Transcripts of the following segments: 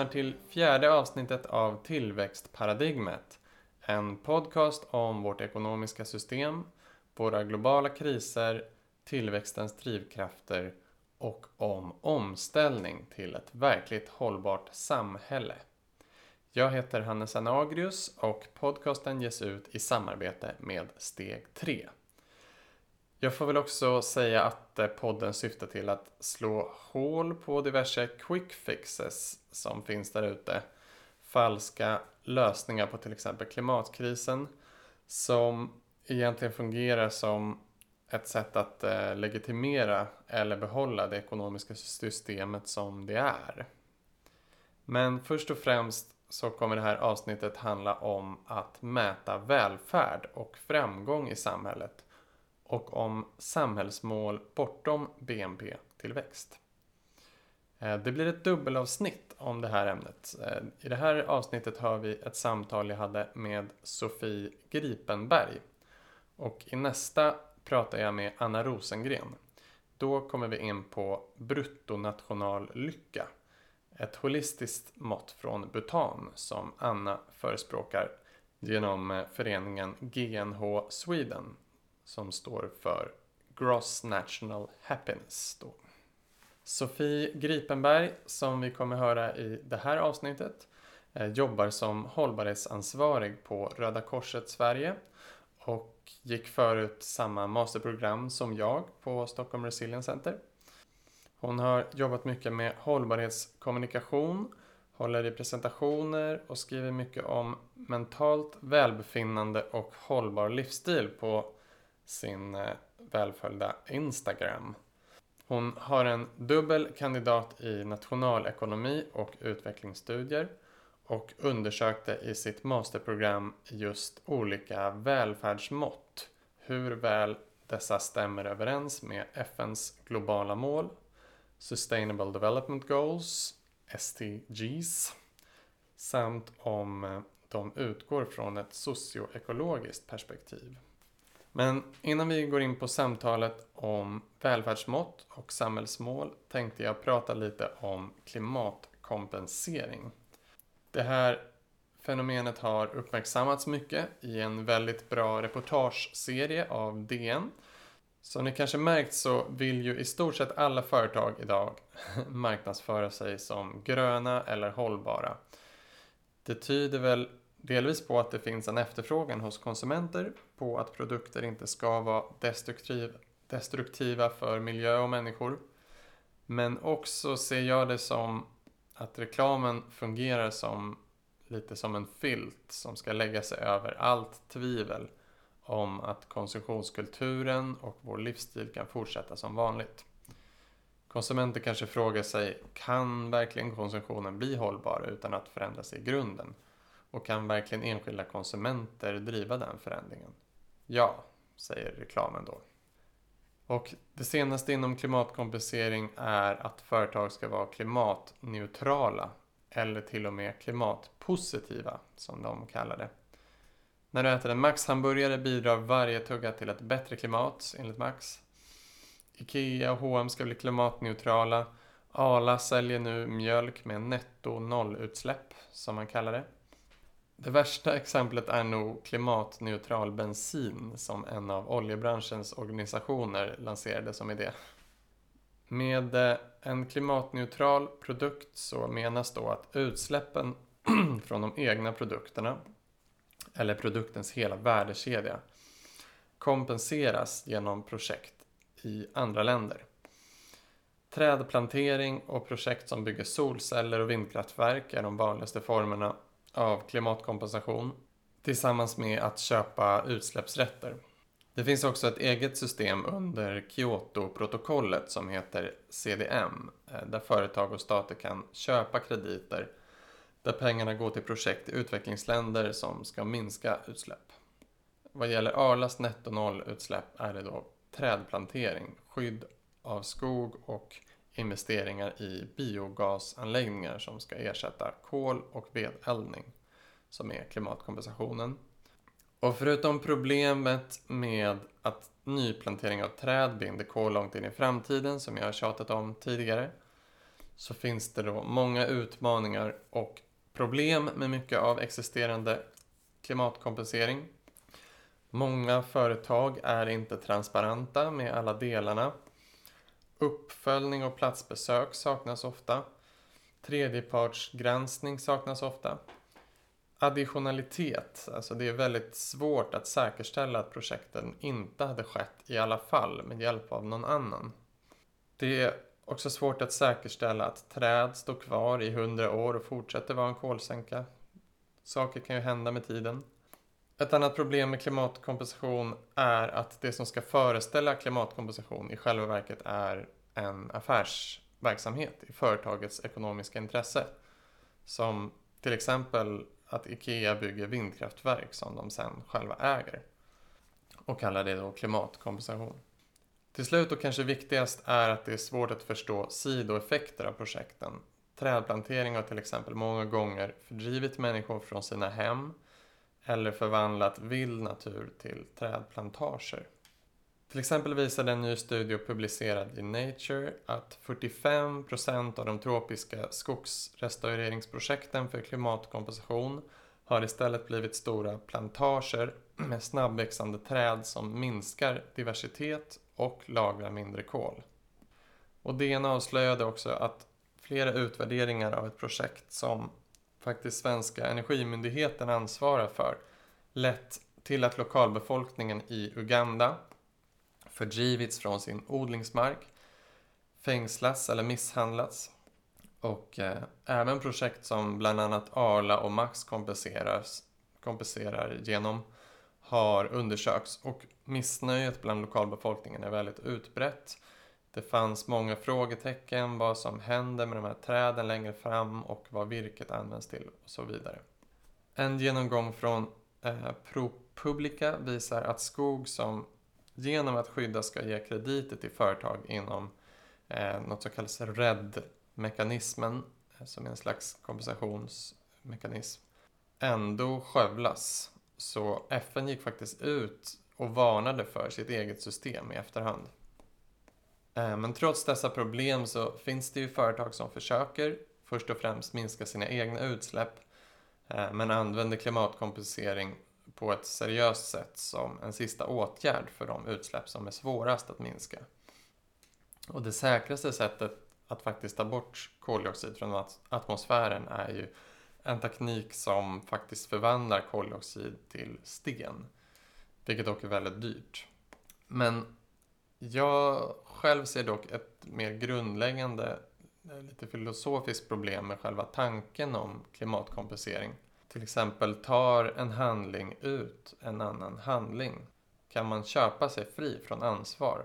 lyssnar till fjärde avsnittet av Tillväxtparadigmet. En podcast om vårt ekonomiska system, våra globala kriser, tillväxtens drivkrafter och om omställning till ett verkligt hållbart samhälle. Jag heter Hannes Anagrius och podcasten ges ut i samarbete med Steg 3. Jag får väl också säga att eh, podden syftar till att slå hål på diverse quick fixes som finns där ute. Falska lösningar på till exempel klimatkrisen som egentligen fungerar som ett sätt att eh, legitimera eller behålla det ekonomiska systemet som det är. Men först och främst så kommer det här avsnittet handla om att mäta välfärd och framgång i samhället och om samhällsmål bortom BNP-tillväxt. Eh, det blir ett dubbelavsnitt om det här ämnet. Eh, I det här avsnittet hör vi ett samtal jag hade med Sofie Gripenberg. Och i nästa pratar jag med Anna Rosengren. Då kommer vi in på bruttonationallycka. Ett holistiskt mått från Bhutan som Anna förespråkar genom eh, föreningen GNH Sweden som står för Gross National Happiness. Då. Sofie Gripenberg, som vi kommer höra i det här avsnittet, eh, jobbar som hållbarhetsansvarig på Röda Korset Sverige och gick förut samma masterprogram som jag på Stockholm Resilience Center. Hon har jobbat mycket med hållbarhetskommunikation, håller i presentationer och skriver mycket om mentalt välbefinnande och hållbar livsstil på sin eh, välföljda Instagram. Hon har en dubbel kandidat i nationalekonomi och utvecklingsstudier och undersökte i sitt masterprogram just olika välfärdsmått. Hur väl dessa stämmer överens med FNs globala mål, Sustainable Development Goals, SDGs, samt om eh, de utgår från ett socioekologiskt perspektiv. Men innan vi går in på samtalet om välfärdsmått och samhällsmål tänkte jag prata lite om klimatkompensering. Det här fenomenet har uppmärksammats mycket i en väldigt bra reportageserie av DN. Som ni kanske märkt så vill ju i stort sett alla företag idag marknadsföra sig som gröna eller hållbara. Det tyder väl delvis på att det finns en efterfrågan hos konsumenter på att produkter inte ska vara destruktiv, destruktiva för miljö och människor. Men också ser jag det som att reklamen fungerar som lite som en filt som ska lägga sig över allt tvivel om att konsumtionskulturen och vår livsstil kan fortsätta som vanligt. Konsumenter kanske frågar sig, kan verkligen konsumtionen bli hållbar utan att förändras i grunden? Och kan verkligen enskilda konsumenter driva den förändringen? Ja, säger reklamen då. Och det senaste inom klimatkompensering är att företag ska vara klimatneutrala eller till och med klimatpositiva som de kallar det. När du äter en Max-hamburgare bidrar varje tugga till ett bättre klimat enligt Max. Ikea och H&M ska bli klimatneutrala. Arla säljer nu mjölk med netto nollutsläpp som man kallar det. Det värsta exemplet är nog klimatneutral bensin som en av oljebranschens organisationer lanserade som idé. Med eh, en klimatneutral produkt så menas då att utsläppen från de egna produkterna eller produktens hela värdekedja kompenseras genom projekt i andra länder. Trädplantering och projekt som bygger solceller och vindkraftverk är de vanligaste formerna av klimatkompensation tillsammans med att köpa utsläppsrätter. Det finns också ett eget system under Kyoto-protokollet som heter CDM eh, där företag och stater kan köpa krediter där pengarna går till projekt i utvecklingsländer som ska minska utsläpp. Vad gäller Arlas nettonollutsläpp är det då trädplantering, skydd av skog och investeringar i biogasanläggningar som ska ersätta kol och vedeldning som är klimatkompensationen. Och förutom problemet med att nyplantering av träd binder kol långt in i framtiden som jag har tjatat om tidigare så finns det då många utmaningar och problem med mycket av existerande klimatkompensering. Många företag är inte transparenta med alla delarna. Uppföljning och platsbesök saknas ofta. Tredjepartsgranskning saknas ofta. Additionalitet, alltså det är väldigt svårt att säkerställa att projekten inte hade skett i alla fall med hjälp av någon annan. Det är också svårt att säkerställa att träd står kvar i hundra år och fortsätter vara en kolsänka. Saker kan ju hända med tiden. Ett annat problem med klimatkompensation är att det som ska föreställa klimatkompensation i själva verket är en affärsverksamhet i företagets ekonomiska intresse. Som till exempel att IKEA bygger vindkraftverk som de sen själva äger och kallar det då klimatkompensation. Till slut och kanske viktigast är att det är svårt att förstå sidoeffekter av projekten. Trädplantering har till exempel många gånger fördrivit människor från sina hem eller förvandlat vild natur till trädplantager. Till exempel visade en ny studie publicerad i Nature att 45% av de tropiska skogsrestaureringsprojekten för klimatkompensation har istället blivit stora plantager med snabbväxande träd som minskar diversitet och lagrar mindre kol. Och DN avslöjade också att flera utvärderingar av ett projekt som faktiskt svenska Energimyndigheten ansvarar för lett till att lokalbefolkningen i Uganda fördrivits från sin odlingsmark, fängslats eller misshandlats. Och eh, även projekt som bland annat Arla och Max kompenserar genom har undersökts och missnöjet bland lokalbefolkningen är väldigt utbrett. Det fanns många frågetecken vad som händer med de här träden längre fram och vad virket används till och så vidare. En genomgång från eh, ProPublica visar att skog som genom att skydda ska ge krediter till företag inom eh, något som kallas RED-mekanismen som är en slags kompensationsmekanism ändå skövlas. Så FN gick faktiskt ut och varnade för sitt eget system i efterhand. Eh, men trots dessa problem så finns det ju företag som försöker först och främst minska sina egna utsläpp eh, men använder klimatkompensering på ett seriöst sätt som en sista åtgärd för de utsläpp som är svårast att minska. Och det säkraste sättet att faktiskt ta bort koldioxid från atmosfären är ju en teknik som faktiskt förvandlar koldioxid till sten. Vilket dock är väldigt dyrt. Men jag själv ser dock ett mer grundläggande, eh, lite filosofiskt problem med själva tanken om klimatkompensering. Till exempel, tar en handling ut en annan handling? Kan man köpa sig fri från ansvar?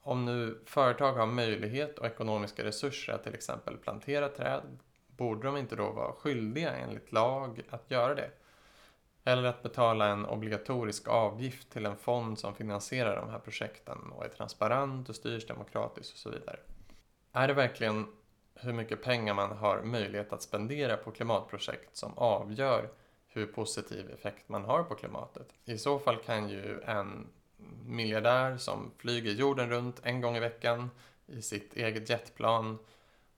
Om nu företag har möjlighet och ekonomiska resurser att till exempel plantera träd, borde de inte då vara skyldiga enligt lag att göra det? Eller att betala en obligatorisk avgift till en fond som finansierar de här projekten och är transparent och styrs demokratiskt och så vidare. Är det verkligen hur mycket pengar man har möjlighet att spendera på klimatprojekt som avgör hur positiv effekt man har på klimatet? I så fall kan ju en miljardär som flyger jorden runt en gång i veckan i sitt eget jetplan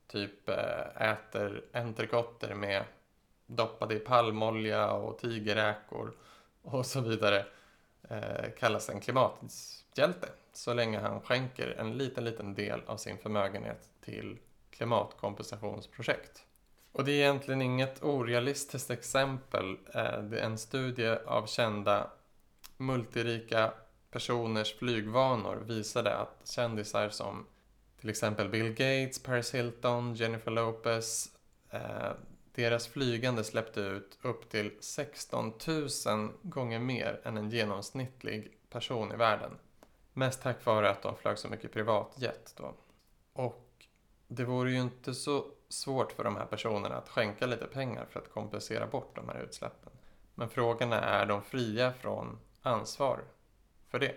typ eh, äter entrecoter med doppade i palmolja och tigerräkor och så vidare eh, kallas en klimathjälte så länge han skänker en liten, liten del av sin förmögenhet till klimatkompensationsprojekt. Och det är egentligen inget orealistiskt exempel. Eh, det är en studie av kända multirika personers flygvanor visade att kändisar som till exempel Bill Gates, Paris Hilton, Jennifer Lopez eh, deras flygande släppte ut upp till 16 000 gånger mer än en genomsnittlig person i världen. Mest tack vare att de flög så mycket privatjet då. Och det vore ju inte så svårt för de här personerna att skänka lite pengar för att kompensera bort de här utsläppen. Men frågan är, är de fria från ansvar för det?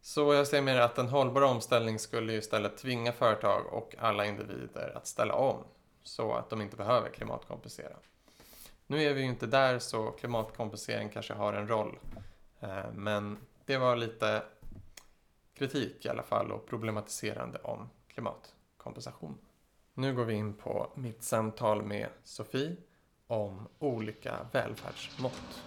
Så jag ser mer att en hållbar omställning skulle istället tvinga företag och alla individer att ställa om så att de inte behöver klimatkompensera. Nu är vi ju inte där så klimatkompensering kanske har en roll. Eh, men det var lite kritik i alla fall och problematiserande om klimatkompensation. Nu går vi in på mitt samtal med Sofie om olika välfärdsmått.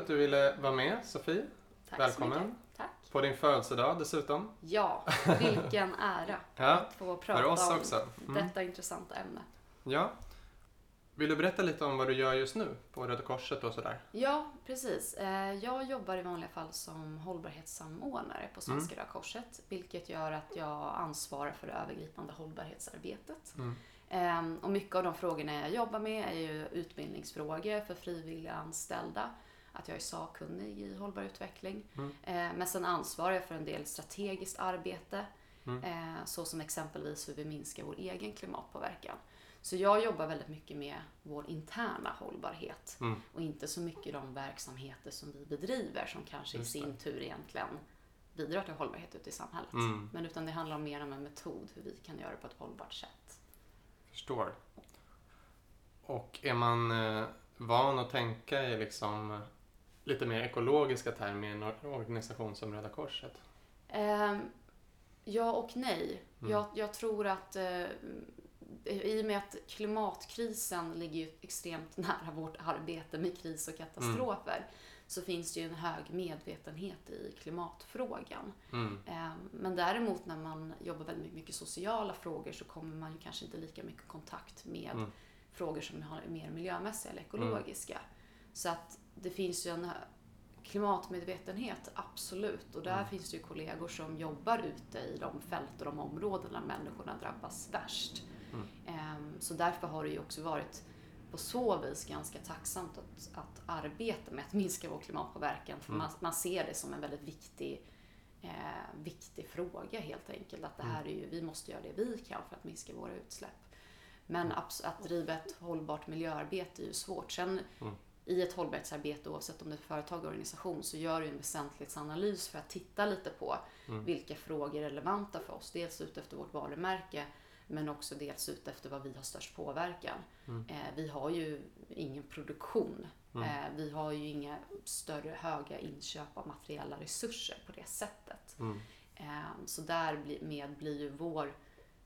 Att du ville vara med Sofie. Tack Välkommen. så mycket. Tack. På din födelsedag dessutom. Ja, vilken ära Ja, att få prata för oss om också. Mm. detta intressanta ämne. Ja. Vill du berätta lite om vad du gör just nu på Röda Korset och sådär? Ja, precis. Eh, Jag jobbar i vanliga fall som hållbarhetssamordnare på Svenska Mm. Röda Korset, vilket gör att jag ansvarar för det övergripande hållbarhetsarbetet. Mm. Ehm, Och mycket av de frågorna jag jobbar med är ju utbildningsfrågor för frivilliga anställda. Att jag är sakkunnig i hållbar utveckling. Mm. Eh, Men sen ansvarar jag för en del strategiskt arbete. Mm. eh, Så som exempelvis hur vi minskar vår egen klimatpåverkan. Så jag jobbar väldigt mycket med vår interna hållbarhet. Mm. Och inte så mycket de verksamheter som vi bedriver som kanske i sin tur egentligen bidrar till hållbarhet ute i samhället. Mm. Men utan det handlar mer om en metod, hur vi kan göra det på ett hållbart sätt. Förstår. Och är man eh, van att tänka i liksom lite mer ekologiska termer i en or- organisation som Röda Korset? Ehm, ja och nej. Mm. Jag, jag tror att eh, i och med att klimatkrisen ligger ju extremt nära vårt arbete med kris och katastrofer så finns det ju en hög medvetenhet i klimatfrågan. Mm. Ehm, Men däremot när man jobbar väldigt mycket sociala frågor så kommer man ju kanske inte lika mycket kontakt med Mm. frågor som har mer miljömässiga eller ekologiska. Så att det finns ju en klimatmedvetenhet, absolut. Och där Mm. finns det ju kollegor som jobbar ute i de fält och de områden där människorna drabbas värst. Mm. Ehm, Så därför har det ju också varit på så vis ganska tacksamt att, att arbeta med att minska vår klimatpåverkan. För Mm. man, man ser det som en väldigt viktig, eh, viktig fråga helt enkelt. Att det här är ju, vi måste göra det vi kan för att minska våra utsläpp. Men abs- att driva ett hållbart miljöarbete är ju svårt. Sen Mm. I ett hållbarhetsarbete, oavsett om det är ett företag eller organisation, så gör du en väsentlighetsanalys för att titta lite på Mm. vilka frågor är relevanta för oss. Dels ut efter vårt varumärke, men också dels ut efter vad vi har störst påverkan. Mm. Eh, vi har ju ingen produktion. Mm. Eh, vi har ju inga större höga inköp av materiella resurser på det sättet. Mm. Eh, så därmed blir ju vår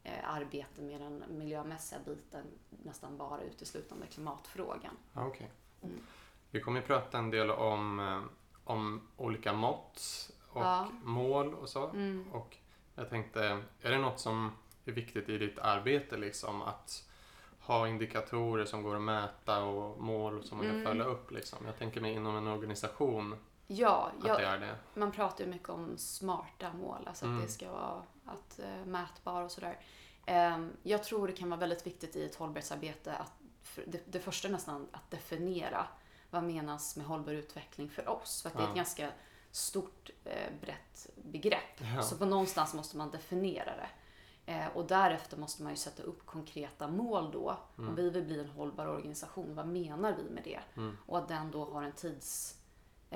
eh, arbete med den miljömässiga biten nästan bara uteslutande klimatfrågan. Okej. Mm. Vi kommer ju prata en del om, eh, om olika mått och Ja. mål och så. Mm. Och jag tänkte, är det något som är viktigt i ditt arbete liksom att ha indikatorer som går att mäta och mål som man kan Mm. följa upp liksom? Jag tänker mig inom en organisation Ja, att jag, det är det. man pratar ju mycket om smarta mål, alltså Mm. att det ska vara att, eh, mätbara och sådär. Ehm, jag tror det kan vara väldigt viktigt i ett hållbarhetsarbete att det, det första nästan att definiera vad menas med hållbar utveckling för oss. För att det är ett ganska stort, eh, brett begrepp. Ja. Så på någonstans måste man definiera det. Eh, och därefter måste man ju sätta upp konkreta mål då. Mm. Om vi vill bli en hållbar organisation, vad menar vi med det? Mm. Och att den då har en, tids,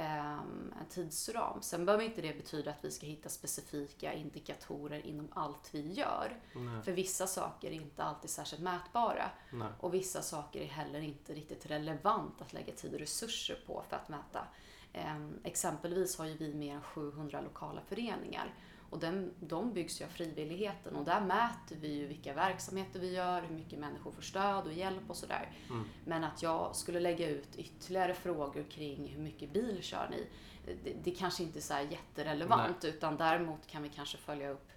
en tidsram. Sen behöver inte det betyda att vi ska hitta specifika indikatorer inom allt vi gör. Nej, För vissa saker är inte alltid särskilt mätbara. nej. Och vissa saker är heller inte riktigt relevant att lägga tid och resurser på för att mäta. Ehm, exempelvis har ju vi mer än 700 lokala föreningar. Och den, de byggs ju av frivilligheten och där mäter vi ju vilka verksamheter vi gör, hur mycket människor får stöd och hjälp och sådär. Mm. Men att jag skulle lägga ut ytterligare frågor kring hur mycket bil kör ni, det, det kanske inte är så här jätterelevant utan däremot kan vi kanske följa upp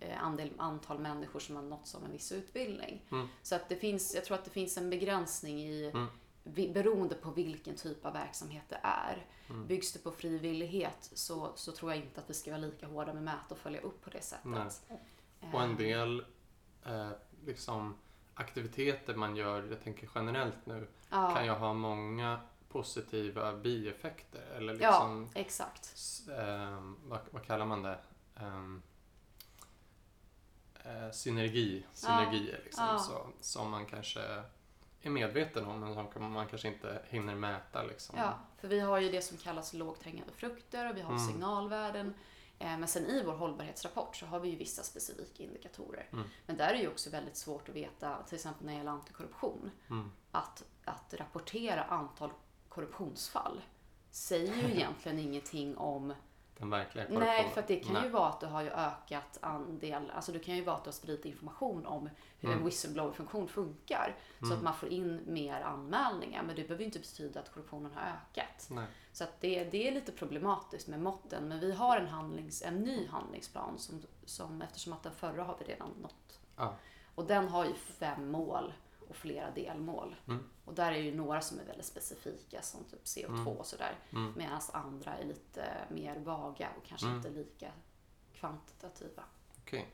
eh, andel, antal människor som har nåtts av en viss utbildning. Mm. Så att det finns, jag tror att det finns en begränsning i Mm. Beroende på vilken typ av verksamhet det är. Mm. Byggs det på frivillighet så, så tror jag inte att vi ska vara lika hårda med mäta och följa upp på det sättet. Nej. Och en Eh, del eh, liksom, aktiviteter man gör, jag tänker generellt nu, ja, kan ju ha många positiva bieffekter. Eller ja, liksom, exakt. s- ehm, vad, vad kallar man det? Ehm, eh, synergi, synergier liksom, ja. Så, som man kanske är medveten om men som man kanske inte hinner mäta. Liksom. Ja, för vi har ju det som kallas lågt hängande frukter och vi har Mm. signalvärden. Eh, Men sen i vår hållbarhetsrapport så har vi ju vissa specifika indikatorer. Mm. Men där är det ju också väldigt svårt att veta, till exempel när det gäller antikorruption, Mm. att, att rapportera antal korruptionsfall säger ju egentligen ingenting om Den verkliga korruptionen. Nej, för det kan Nej. ju vara att du har ju ökat andel, alltså det kan ju vara att du har spridit information om hur Mm. en whistleblower-funktion funkar. Så att man får in mer anmälningar. Men det behöver ju inte betyda att korruptionen har ökat. Nej. Så att det, det är lite problematiskt med måtten. Men vi har en, handlings, en ny handlingsplan som, som, eftersom att den förra har vi redan nått. Ja. Och den har ju fem mål och flera delmål. Mm. Och där är ju några som är väldigt specifika som typ CO2 och sådär. Mm. Medan andra är lite mer vaga och kanske Mm. inte lika kvantitativa. Okej.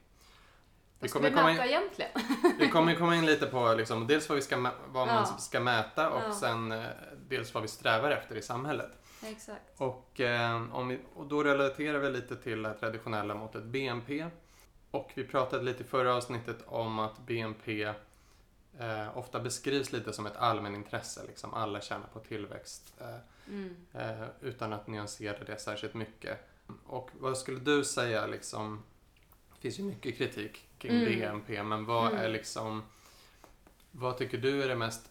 Vi Vad ska kommer vi mäta in- egentligen? Vi kommer komma in lite på liksom, dels vad, vi ska, vad man Ja. ska mäta och Ja. sen eh, dels vad vi strävar efter i samhället. Exakt. Och, eh, om vi, och då relaterar vi lite till det traditionella måttet BNP. Och vi pratade lite i förra avsnittet om att BNP eh, ofta beskrivs lite som ett allmänintresse. Liksom alla tjänar på tillväxt eh, Mm. eh, utan att nyansera det särskilt mycket. Och vad skulle du säga liksom, det finns ju mycket kritik kring Mm. BNP, men vad Mm. är liksom, vad tycker du är det mest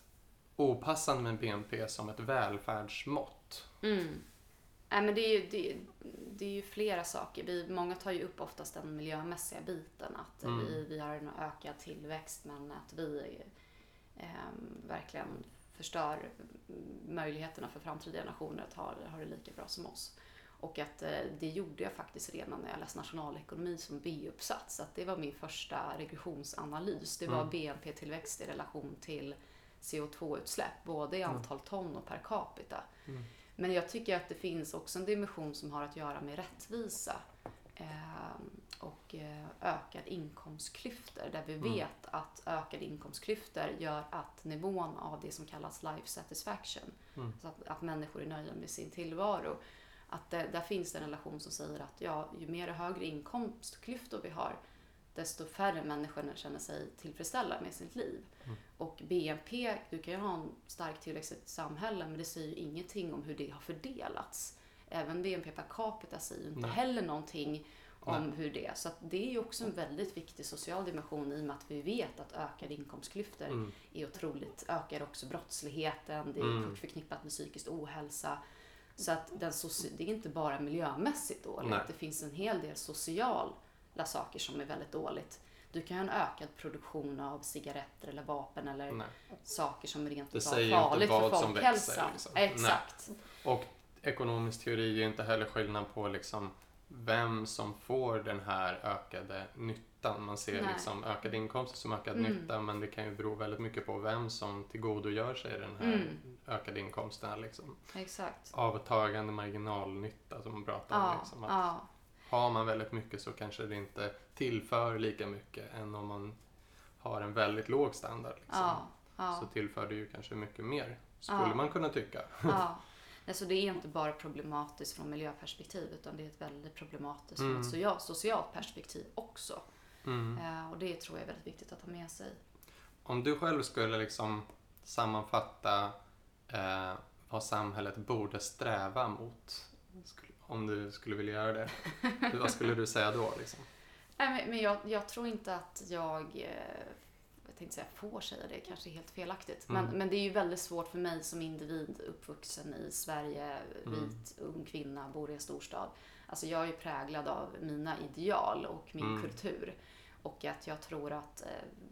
opassande med BNP som ett välfärdsmått? Mm. Nej, men det, är ju, det, det är ju flera saker. Vi, många tar ju upp oftast den miljömässiga biten. Att Mm. vi, vi har en ökad tillväxt men att vi eh, verkligen förstör möjligheterna för framtida generationer att ha, ha det lika bra som oss. Och att eh, det gjorde jag faktiskt redan när jag läste nationalekonomi som B-uppsats. Att det var min första regressionsanalys. Det var Mm. BNP-tillväxt i relation till CO2-utsläpp, både i antal ton och per capita. Mm. Men jag tycker att det finns också en dimension som har att göra med rättvisa eh, och eh, ökad inkomstklyftor. Där vi Mm. vet att ökade inkomstklyftor gör att nivån av det som kallas life satisfaction, Mm. så att, att människor är nöjda med sin tillvaro, att det, där finns det en relation som säger att ja, ju mer högre inkomstklyftor vi har, desto färre människor känner sig tillfredsställda med sitt liv. Mm. Och BNP, du kan ju ha en stark tillväxt i ett samhälle, men det säger ju ingenting om hur det har fördelats. Även BNP per capita säger ju inte Nej. heller någonting om Nej. hur det är. Så att det är ju också en väldigt viktig social dimension i och med att vi vet att ökade inkomstklyftor Mm. är otroligt, ökar också brottsligheten, det är Mm. förknippat med psykisk ohälsa. Så att den det är inte bara miljömässigt dåligt, Nej. det finns en hel del sociala saker som är väldigt dåligt. Du kan ha en ökad produktion av cigaretter eller vapen eller Nej. saker som är rent utav inte farligt för vad som växer, folkhälsan. liksom. Exakt. Och ekonomisk teori är inte heller skillnad på liksom vem som får den här ökade nyttan. Man ser Nej. liksom ökade inkomster som ökad Mm. nytta men det kan ju bero väldigt mycket på vem som tillgodogör sig den här Mm. ökade inkomsten. Liksom. Exakt. Avtagande marginalnytta som man pratar om. Ja, Liksom. Att ja, Har man väldigt mycket så kanske det inte tillför lika mycket än om man har en väldigt låg standard. Liksom. ja, ja. Så tillför det ju kanske mycket mer, skulle Ja. man kunna tycka. Ja. Nej, så det är inte bara problematiskt från miljöperspektiv utan det är ett väldigt problematiskt från Mm. ett socia- socialt perspektiv också. Mm. Eh, och det tror jag är väldigt viktigt att ha med sig. Om du själv skulle liksom sammanfatta eh, vad samhället borde sträva mot, skulle- om du skulle vilja göra det, vad skulle du säga då? Liksom? Nej, men, men jag, jag tror inte att jag, eh, jag tänkte säga får säga det, kanske är helt felaktigt. Men, Mm. men det är ju väldigt svårt för mig som individ uppvuxen i Sverige, Mm. vit, ung kvinna, bor i en storstad. Alltså jag är ju präglad av mina ideal och min Mm. kultur. Och att jag tror att eh,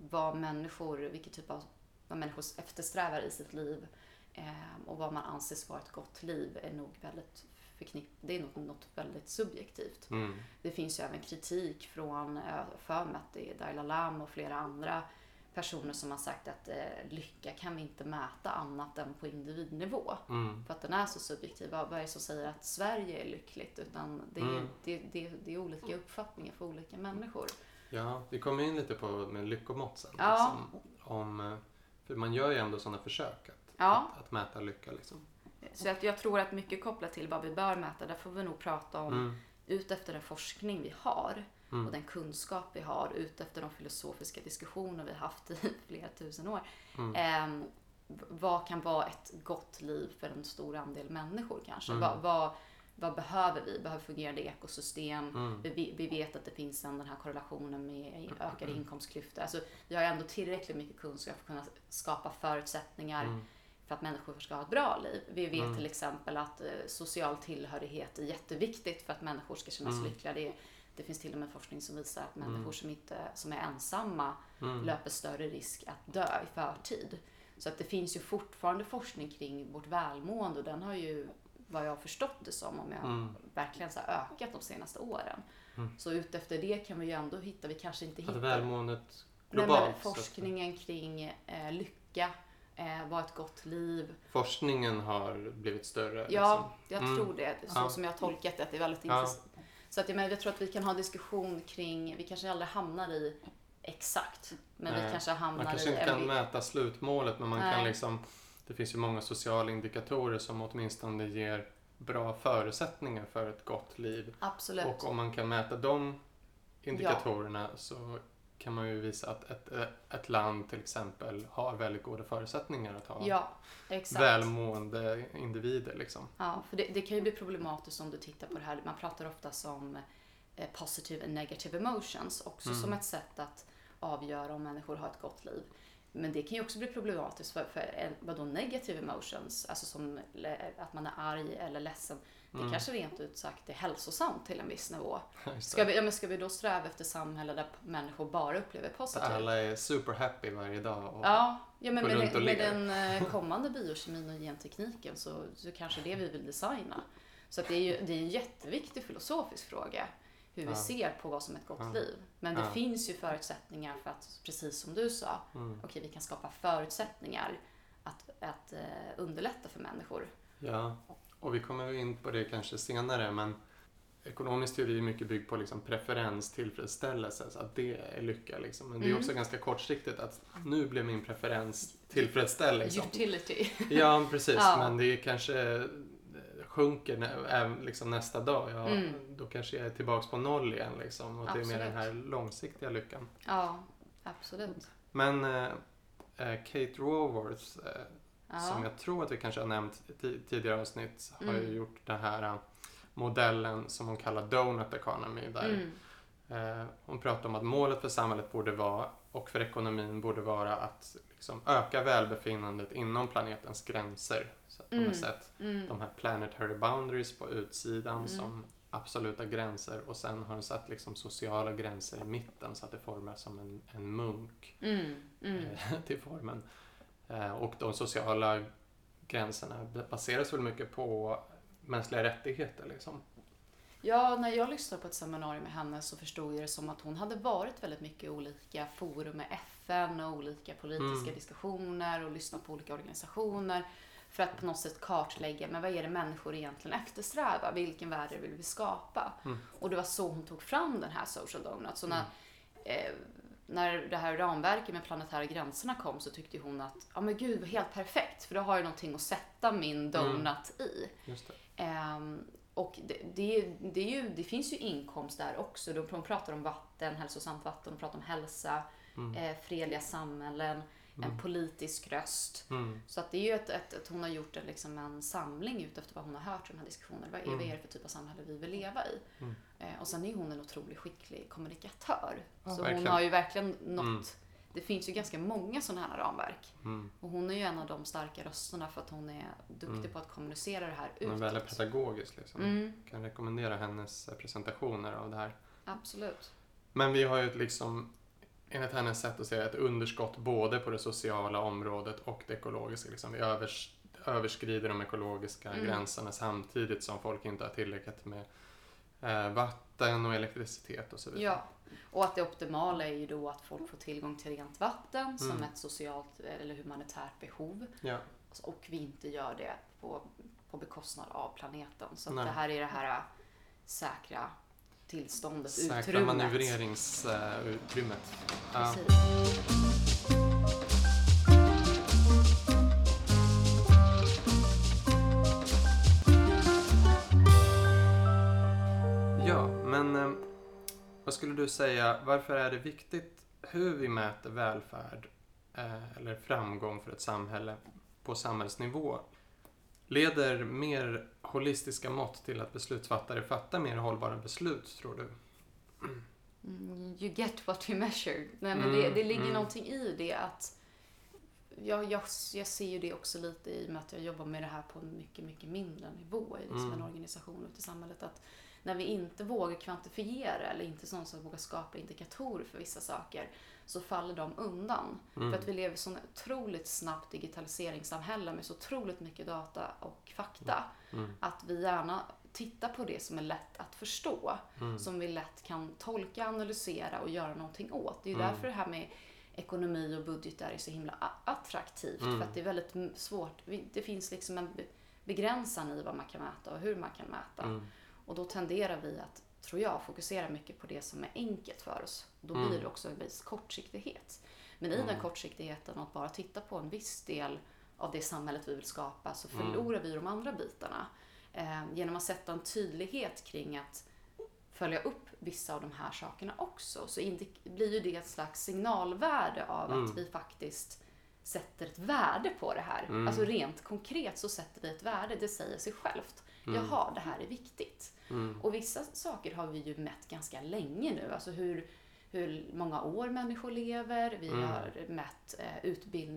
vad människor, vilket typ av, vad människor eftersträvar i sitt liv eh, och vad man anses vara ett gott liv är nog väldigt förknipp, det är nog något väldigt subjektivt. Mm. Det finns ju även kritik från, eh, för mig att det är Dalai Lama och flera andra personer som har sagt att eh, lycka kan vi inte mäta annat än på individnivå. Mm. För att den är så subjektiv. Vad vad är det som säger att Sverige är lyckligt? Utan det är, Mm. det, det, det är olika uppfattningar för olika människor. Ja, vi kommer in lite på med lyckomått sen. Ja. Liksom, om, eh, för man gör ju ändå sådana försök att, Ja. att, att mäta lycka. Liksom. Så att jag tror att mycket kopplat till vad vi bör mäta, där får vi nog prata om Mm. ut efter den forskning vi har Mm. och den kunskap vi har, ut efter de filosofiska diskussioner vi haft i flera tusen år. Mm. V- vad kan vara ett gott liv för en stor andel människor kanske? Mm. Vad, vad, vad behöver vi? Behöver fungerande ekosystem? Mm. Vi, vi vet att det finns en, den här korrelationen med ökade inkomstklyftor. Alltså, vi har ändå tillräckligt mycket kunskap för att kunna skapa förutsättningar Mm. För att människor ska ha ett bra liv. Vi vet Mm. till exempel att eh, social tillhörighet är jätteviktigt för att människor ska känna sig Mm. lyckliga. Det, det finns till och med forskning som visar att Mm. människor som, inte, som är ensamma Mm. löper större risk att dö i förtid. Så att det finns ju fortfarande forskning kring vårt välmående och den har ju, vad jag har förstått det som, om jag Mm. verkligen så ökat de senaste åren. Mm. Så utefter det kan vi ju ändå hitta, vi kanske inte Att hittar välmåendet Nej, globalt. men så att- forskningen kring eh, lycka, eh, vad ett gott liv. Forskningen har blivit större. Ja, jag Mm. tror det. Så Ja. som jag har tolkat det, att det är väldigt Ja. intressant. Så att jag, menar, jag tror att vi kan ha diskussion kring, vi kanske aldrig hamnar i exakt, men vi Nej, kanske Liksom. Man hamnar kanske i inte kan vi- mäta slutmålet men man kan Nej. liksom Det finns ju många sociala indikatorer som åtminstone ger bra förutsättningar för ett gott liv. Absolut. Och om man kan mäta de indikatorerna så kan man ju visa att ett, ett land till exempel har väldigt goda förutsättningar att ha Ja, välmående individer. Liksom. Ja, för det, det kan ju bli problematiskt om du tittar på det här. Man pratar ofta som eh, positive and negative emotions, också Mm. som ett sätt att avgöra om människor har ett gott liv. Men det kan ju också bli problematiskt för, för vadå negative emotions, alltså som att man är arg eller ledsen. Det Mm. kanske rent ut sagt är hälsosamt till en viss nivå. Ska vi, ja, men ska vi då sträva efter samhälle där människor bara upplever positivt? alla är super happy varje dag. Och, Ja, ja men går med, runt och med ler. den eh, kommande biokemin och gentekniken så, så kanske det vi vill designa. Så att det är ju det är en jätteviktig filosofisk fråga hur vi Ja. ser på vad som är ett gott Ja. liv. Men det Ja. finns ju förutsättningar för att, precis som du sa, Mm. okej vi kan skapa förutsättningar att, att eh, underlätta för människor. Ja, och vi kommer in på det kanske senare men ekonomisk teori är mycket byggd på liksom preferens, tillfredsställelse, så att det är lycka. Liksom. Men det är Mm. också ganska kortsiktigt att nu blev min preferens tillfredsställd. Liksom. Utility. Ja, precis. Ja. Men det är kanske eh, sjunker liksom nästa dag. Ja, Mm. Då kanske jag är tillbaks på noll igen. Liksom, och det är mer den här Absolut. långsiktiga lyckan. Ja, absolut. Men eh, eh, Kate Raworth eh, Ja. som jag tror att vi kanske har nämnt i ti- tidigare avsnitt har ju Mm. gjort den här eh, modellen som hon kallar Donut Economy. Där Mm. eh, hon pratar om att målet för samhället borde vara och för ekonomin borde vara att liksom, öka välbefinnandet inom planetens gränser. Så har Mm. sett Mm. de här planetary boundaries på utsidan Mm. som absoluta gränser och sen har hon satt liksom sociala gränser i mitten så att det formar som en, en munk eh, till formen. Eh, Och de sociala gränserna baseras väl mycket på mänskliga rättigheter. Liksom. Ja, när jag lyssnade på ett seminarium med henne så förstod jag det som att hon hade varit väldigt mycket i olika forum med FN och olika politiska Mm. diskussioner och lyssnat på olika organisationer för att på något sätt kartlägga, men vad är det människor egentligen eftersträvar? Vilken värld vill vi skapa? Mm. Och det var så hon tog fram den här Social Donut. Så när, Mm. eh, när det här ramverket med planetära gränserna kom så tyckte hon att, ja men gud, helt perfekt, för då har jag någonting att sätta min donut i. Just det. Ehm, och det, det, det, ju, det finns ju inkomst där också. De pratar om vatten, hälsosamt vatten, de pratar om hälsa, Mm. eh, fredliga samhällen, en Mm. politisk röst. Mm. Så att det är ju ett, ett, ett, hon har gjort en, liksom en samling ut efter vad hon har hört i de här diskussionerna. Vad är, Mm. vad är det för typ av samhälle vi vill leva i? Mm. Eh, och sen är hon en otroligt skicklig kommunikatör. Ja, så hon verkligen. har ju verkligen nått Mm. Det finns ju ganska många sådana här ramverk. Mm. Och hon är ju en av de starka rösterna för att hon är duktig Mm. på att kommunicera det här Hon är utåt. väldigt pedagogisk. Liksom. Mm, kan rekommendera hennes eh, presentationer av det här. absolut. Men vi har ju liksom, enligt hennes sätt att se ett underskott både på det sociala området och det ekologiska. Liksom. Vi övers, överskrider de ekologiska Mm. gränserna samtidigt som folk inte har tillräckligt med eh, vatten och elektricitet och så vidare. Ja, och att det optimala är ju då att folk får tillgång till rent vatten som Mm. ett socialt eller humanitärt behov. Ja. Och vi inte gör det på, på bekostnad av planeten. Så det här är det här äh, säkra tillståndet, Säkra utrymmet. manövreringsutrymmet. Ja. Ja, men eh, vad skulle du säga, varför är det viktigt hur vi mäter välfärd eh, eller framgång för ett samhälle på samhällsnivå? Leder mer holistiska mått till att beslutsfattare fattar mer hållbara beslut, tror du? Mm, you get what you measure. Nej, men Mm, det, det ligger mm. någonting i det att jag, jag, jag ser ju det också lite i och med att jag jobbar med det här på en mycket, mycket mindre nivå i liksom Mm. en organisation ute i samhället. Att när vi inte vågar kvantifiera eller inte sånt som vågar skapa indikatorer för vissa saker så faller de undan. Mm. För att vi lever i ett otroligt snabbt digitaliseringssamhälle med så otroligt mycket data och fakta. Mm. Att vi gärna tittar på det som är lätt att förstå. Mm. Som vi lätt kan tolka, analysera och göra någonting åt. Det är ju Mm. därför det här med ekonomi och budget är så himla attraktivt. Mm. För att det är väldigt svårt. Det finns liksom en be- begränsning i vad man kan mäta och hur man kan mäta. Mm. Och då tenderar vi att, tror jag, fokusera mycket på det som är enkelt för oss. Då Mm. blir det också en viss kortsiktighet. Men i Mm. den kortsiktigheten att bara titta på en viss del av det samhället vi vill skapa så Mm. förlorar vi de andra bitarna. Eh, genom att sätta en tydlighet kring att följa upp vissa av de här sakerna också så blir ju det ett slags signalvärde av Mm. att vi faktiskt sätter ett värde på det här. Mm. Alltså rent konkret så sätter vi ett värde, det säger sig självt. Mm. Jaha, det här är viktigt. Mm. Och vissa saker har vi ju mätt ganska länge nu. Alltså hur, hur många år människor lever. Vi Mm. har mätt eh,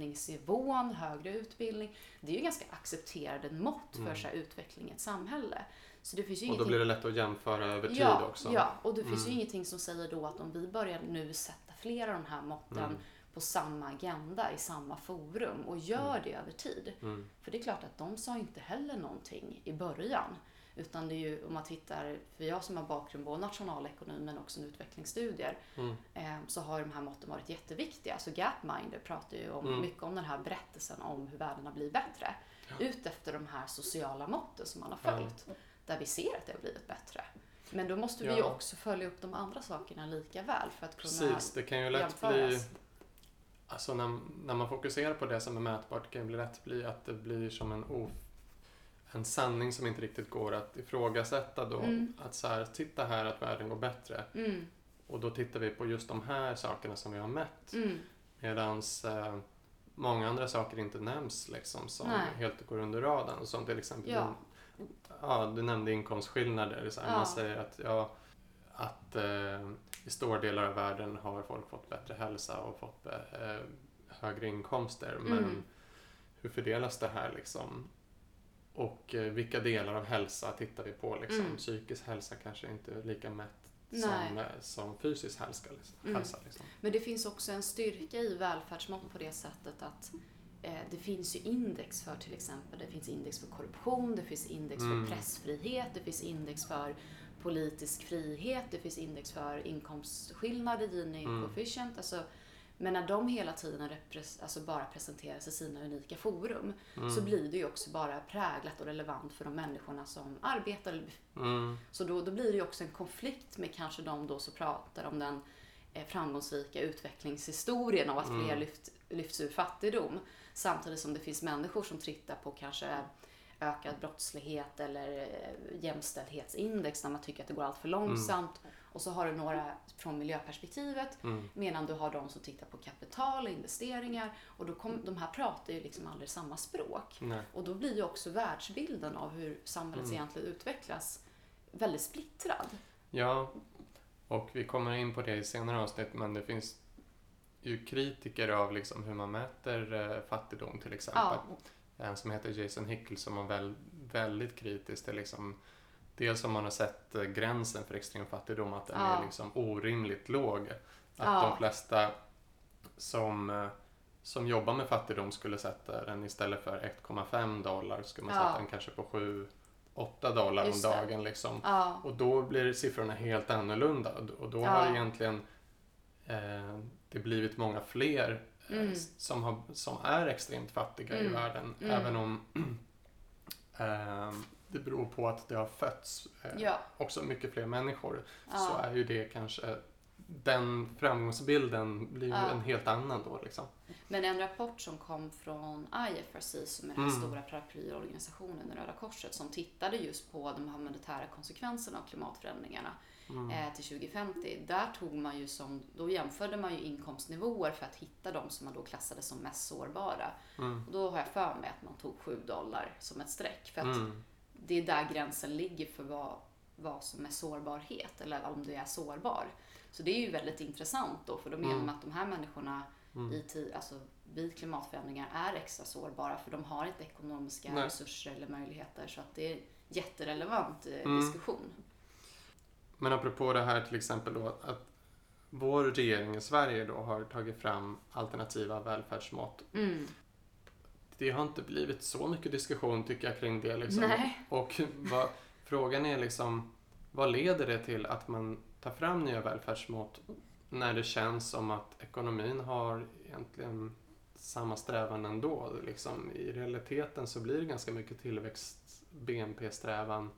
utbildningsnivån, högre utbildning. Det är ju ganska accepterade mått för Mm. så här, utveckling i ett samhälle. Så det finns ju Och då ingenting... blir det lätt att jämföra över tid ja, också. Ja, och det finns ju Mm. ingenting som säger då att om vi börjar nu sätta flera av de här måtten Mm. På samma agenda i samma forum och gör det över tid. Mm. För det är klart att de sa inte heller någonting i början. Utan det är ju om man tittar, för jag som har bakgrund både nationalekonomi men också utvecklingsstudier, Mm. eh, så har de här måtten varit jätteviktiga. Så Gapminder pratar ju om, Mm. mycket om den här berättelsen om hur världen har blivit bättre. Ja. Ut efter de här sociala måtten som man har Ja. följt. Där vi ser att det har blivit bättre. Men då måste vi ju Ja. också följa upp de andra sakerna lika väl för att kunna Precis, det kan ju lätt bli... Alltså när, när man fokuserar på det som är mätbart kan det bli lätt bli att det blir som en, o, en sanning som inte riktigt går att ifrågasätta då. Mm. Att så här, titta här att världen går bättre. Mm, Och då tittar vi på just de här sakerna som vi har mätt. mm, Medan eh, många andra saker inte nämns liksom som Nej. helt går under radarn. Som till exempel, Ja. ja, du nämnde inkomstskillnader. Så här, Ja. Man säger att, ja, att eh, i stora delar av världen har folk fått bättre hälsa och fått eh, högre inkomster. Men Mm. hur fördelas det här liksom? Och eh, vilka delar av hälsa tittar vi på? Liksom? Mm. Psykisk hälsa kanske inte är lika mätt som, eh, som fysisk hälsa. Liksom. Mm. hälsa liksom. Men det finns också en styrka i välfärdsmått på det sättet att eh, det finns ju index för till exempel, det finns index för korruption, det finns index Mm. för pressfrihet, det finns index för politisk frihet, det finns index för inkomstskillnader, Gini Mm. coefficient. Alltså, men när de hela tiden alltså bara presenteras i sina unika forum Mm. så blir det ju också bara präglat och relevant för de människorna som arbetar Mm. så då, då blir det ju också en konflikt med kanske de då som pratar om den eh, framgångsrika utvecklingshistorien av att Mm. fler lyft, lyfts ur fattigdom. Samtidigt som det finns människor som tittar på kanske ökad brottslighet eller eh, jämställdhetsindex när man tycker att det går allt för långsamt. Och så har du några från miljöperspektivet Mm. medan du har de som tittar på kapital och investeringar. Och då kom, de här pratar ju liksom aldrig samma språk. Nej. Och då blir ju också världsbilden av hur samhället Mm. egentligen utvecklas väldigt splittrad. Ja, och vi kommer in på det i senare avsnitt, men det finns ju kritiker av liksom hur man mäter eh, fattigdom till exempel. Ja, En som heter Jason Hickel som var väl, väldigt kritisk till liksom Dels om man har sett eh, gränsen för extrem fattigdom, att den Ja. är liksom orimligt låg. Att Ja. de flesta som, eh, som jobbar med fattigdom skulle sätta den istället för 1,5 dollar, skulle man Ja. sätta den kanske på 7-8 dollar om Just det. dagen. Liksom. ja, Och då blir siffrorna helt annorlunda och då har egentligen eh, det blivit många fler Mm. som, har, som är extremt fattiga i Mm. världen. Mm. Även om eh, det beror på att det har fötts eh, ja, också mycket fler människor så ja. är ju det kanske den framgångsbilden blir ju Ja. en helt annan då liksom. Men en rapport som kom från IFRC som är den Mm. stora paraplyorganisationen i Röda Korset som tittade just på de humanitära konsekvenserna av klimatförändringarna Mm. eh, till 2050. Där tog man ju som, då jämförde man ju inkomstnivåer för att hitta de som man då klassade som mest sårbara. Mm. Och då har jag för mig att man tog 7 dollar som ett streck. För att Mm. det är där gränsen ligger för vad, vad som är sårbarhet eller om du är sårbar. Så det är ju väldigt intressant då för då menar Mm. man att de här människorna i tid, alltså vid klimatförändringar är extra sårbara för de har inte ekonomiska Nej. resurser eller möjligheter så att det är en jätterelevant eh, Mm. diskussion. Men apropå det här till exempel då att vår regering i Sverige då har tagit fram alternativa välfärdsmått. Mm. Det har inte blivit så mycket diskussion tycker jag kring det. Liksom. Nej. Och vad, frågan är liksom vad leder det till att man tar fram nya välfärdsmått när det känns som att ekonomin har egentligen samma strävan ändå. Liksom, I realiteten så blir det ganska mycket tillväxt, BNP-strävan.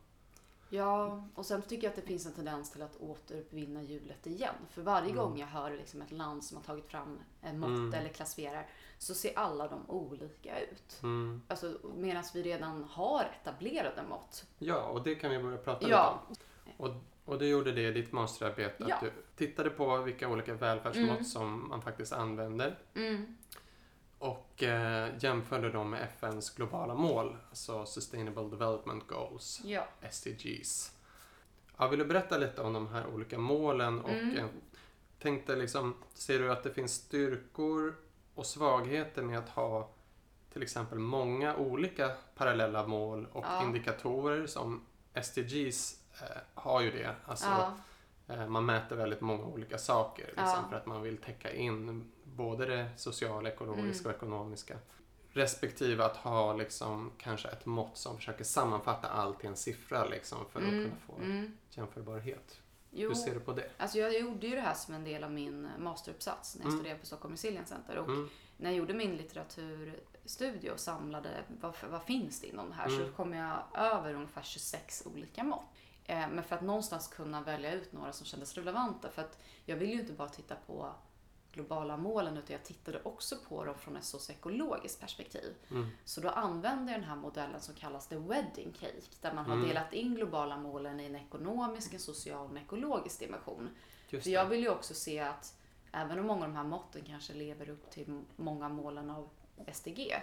Ja, och sen tycker jag att det finns en tendens till att återuppvinna hjulet igen. För varje Mm. gång jag hör liksom ett land som har tagit fram en mått Mm. eller klassificerar så ser alla de olika ut. Mm. Alltså, Medan vi redan har etablerade mått. Ja, och det kan vi börja prata Ja. lite om. Och, och du gjorde det i ditt masterarbete. Ja. Att du tittade på vilka olika välfärdsmått Mm. som man faktiskt använder Mm. Och eh, jämförde dem med FNs globala mål, alltså Sustainable Development Goals, Ja. SDGs. Ja, vill du berätta lite om de här olika målen och Mm. eh, tänkte liksom, ser du att det finns styrkor och svagheter med att ha till exempel många olika parallella mål och Ja. indikatorer som SDGs eh, har ju det. Alltså, ja. eh, man mäter väldigt många olika saker liksom, för att man vill täcka in både det sociala, ekologiska Mm. och ekonomiska. Respektive att ha liksom, kanske ett mått som försöker sammanfatta allt i en siffra liksom, för att Mm. kunna få Mm. jämförbarhet. Jo, Hur ser du på det? alltså jag gjorde ju det här som en del av min masteruppsats när jag Mm. studerade på Stockholm Resilience Center. Och Mm. när jag gjorde min litteraturstudie och samlade vad, vad finns det inom det här Mm. så kom jag över ungefär 26 olika mått. Eh, men för att någonstans kunna välja ut några som kändes relevanta. För att jag vill ju inte bara titta på globala målen utan jag tittade också på dem från ett socioekologiskt perspektiv. Mm. Så då använde jag den här modellen som kallas the wedding cake där man har Mm. delat in globala målen i en ekonomisk, en social och en ekologisk dimension. För jag vill ju också se att även om många av de här måtten kanske lever upp till många målen av SDG.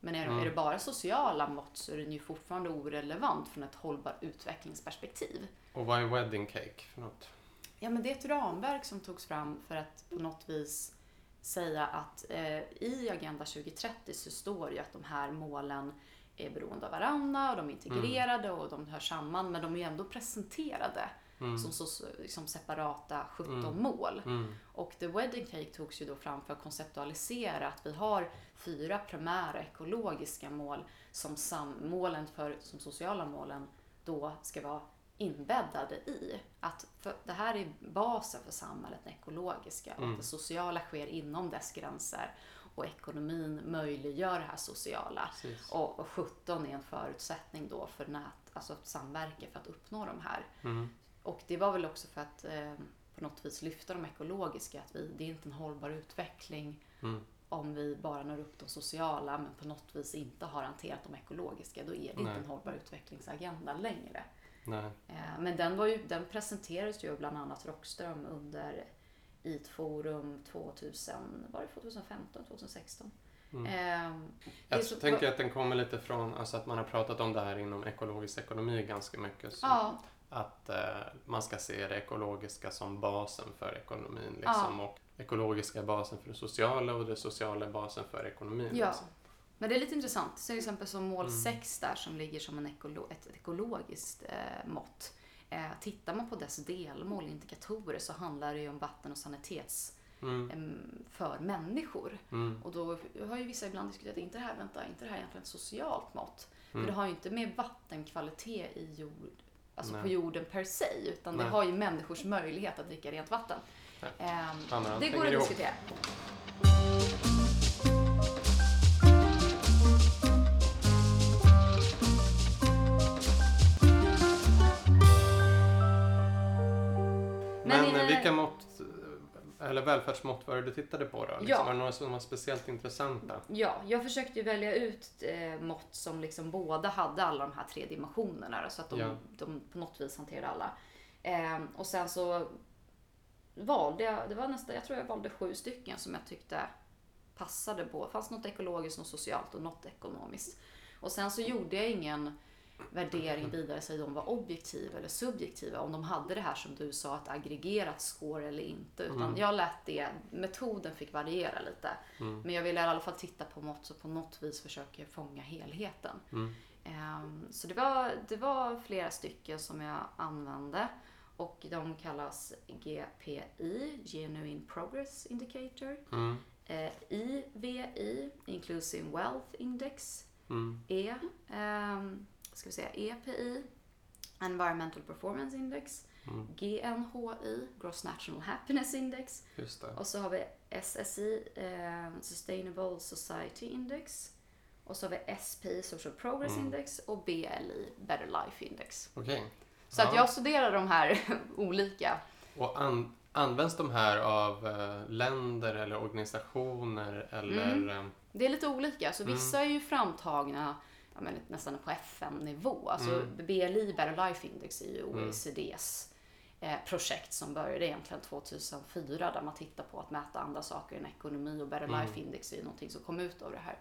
Men är, Mm. är det bara sociala mått så är den ju fortfarande orelevant från ett hållbart utvecklingsperspektiv. Och vad är wedding cake för något? Ja, men det är ett ramverk som togs fram för att på något vis säga att eh, i Agenda 2030 så står ju att de här målen är beroende av varandra och de är integrerade och de hör samman men de är ju ändå presenterade Mm. som, som separata 17 Mm. mål. Mm. Och The Wedding Cake togs ju då fram för att konceptualisera att vi har fyra primära ekologiska mål som sam- målen för som sociala målen då ska vara inbäddade i. Att det här är basen för samhället, det ekologiska Mm. att det sociala sker inom dess gränser och ekonomin möjliggör det här sociala. Precis. Och, och 17 är en förutsättning då för nät, alltså att samverka för att uppnå de här. Mm. Och det var väl också för att eh, på något vis lyfta de ekologiska. Att vi, det är inte en hållbar utveckling Mm. om vi bara når upp de sociala men på något vis inte har hanterat de ekologiska. Då är det inte Nej. en hållbar utvecklingsagenda längre. Eh, men den, var ju, den presenterades ju bland annat Rockström under IT Forum 2000, var det 2015, 2016? Mm. Eh, Jag så- tänker att den kommer lite från alltså att man har pratat om det här inom ekologisk ekonomi ganska mycket. Så Ja, Att eh, man ska se det ekologiska som basen för ekonomin. Liksom, Och ekologiska är basen för det sociala och det sociala är basen för ekonomin. Ja. Liksom. Men det är lite intressant. Till exempel som mål Mm. 6 där som ligger som en ekolo- ett ekologiskt eh, mått. Eh, tittar man på dess delmål indikatorer så handlar det ju om vatten och sanitets Mm. em, för människor. Mm. Och då har ju vissa ibland diskuterat, inte det här, vänta, inte det här egentligen ett socialt mått? För Mm. det har ju inte med vattenkvalitet i jord, alltså Nej. på jorden per se, utan Nej. det har ju människors möjlighet att dricka rent vatten. Allt det går att ihop. diskutera. Men, Men, eh, eh, vilka mått, eh, eller välfärdsmått var det du tittade på då? Liksom, Ja. Var det några som var speciellt intressanta? Ja, jag försökte välja ut eh, mått som liksom båda hade alla de här tre dimensionerna då, så att de, Ja. de på något vis hanterade alla. Ehm, och sen så valde jag, det var nästan, jag tror jag valde sju stycken som jag tyckte passade på. Det fanns något ekologiskt, något socialt och något ekonomiskt. Och sen så gjorde jag ingen värdering vidare sig de var objektiva eller subjektiva. Om de hade det här som du sa, ett aggregerat score eller inte. Utan Mm. jag lät det, metoden fick variera lite. Mm. Men jag ville i alla fall titta på mått så på något vis försöker fånga helheten. Mm. Ehm, Så det var, det var flera stycken som jag använde. Och de kallas GPI, Genuine Progress Indicator. Mm. Eh, IVI, Inclusive Wealth Index. Mm. E, ehm, ska vi säga EPI, Environmental Performance Index. Mm. GNHI, Gross National Happiness Index. Och så har vi SSI, eh, Sustainable Society Index. Och så har vi SP, Social Progress Mm. Index. Och BLI, Better Life Index. Okej. Så att Ja. jag studerar de här olika. Och an, används de här av eh, länder eller organisationer eller... Mm. eh, Det är lite olika. Så vissa är ju framtagna ja, men nästan på FN-nivå. Alltså Mm. BLI, Better Life Index, är ju Mm. OECDs eh, projekt som började egentligen 2004 där man tittar på att mäta andra saker än ekonomi och Better Mm. Life Index är ju någonting som kom ut av det här.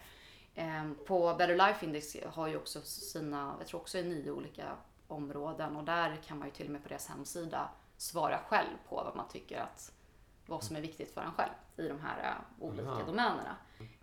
Ehm, På Better Life Index har ju också sina, jag tror också är nio olika områden och där kan man ju till och med på deras hemsida svara själv på vad man tycker att vad som är viktigt för en själv i de här eh, olika Aha. domänerna.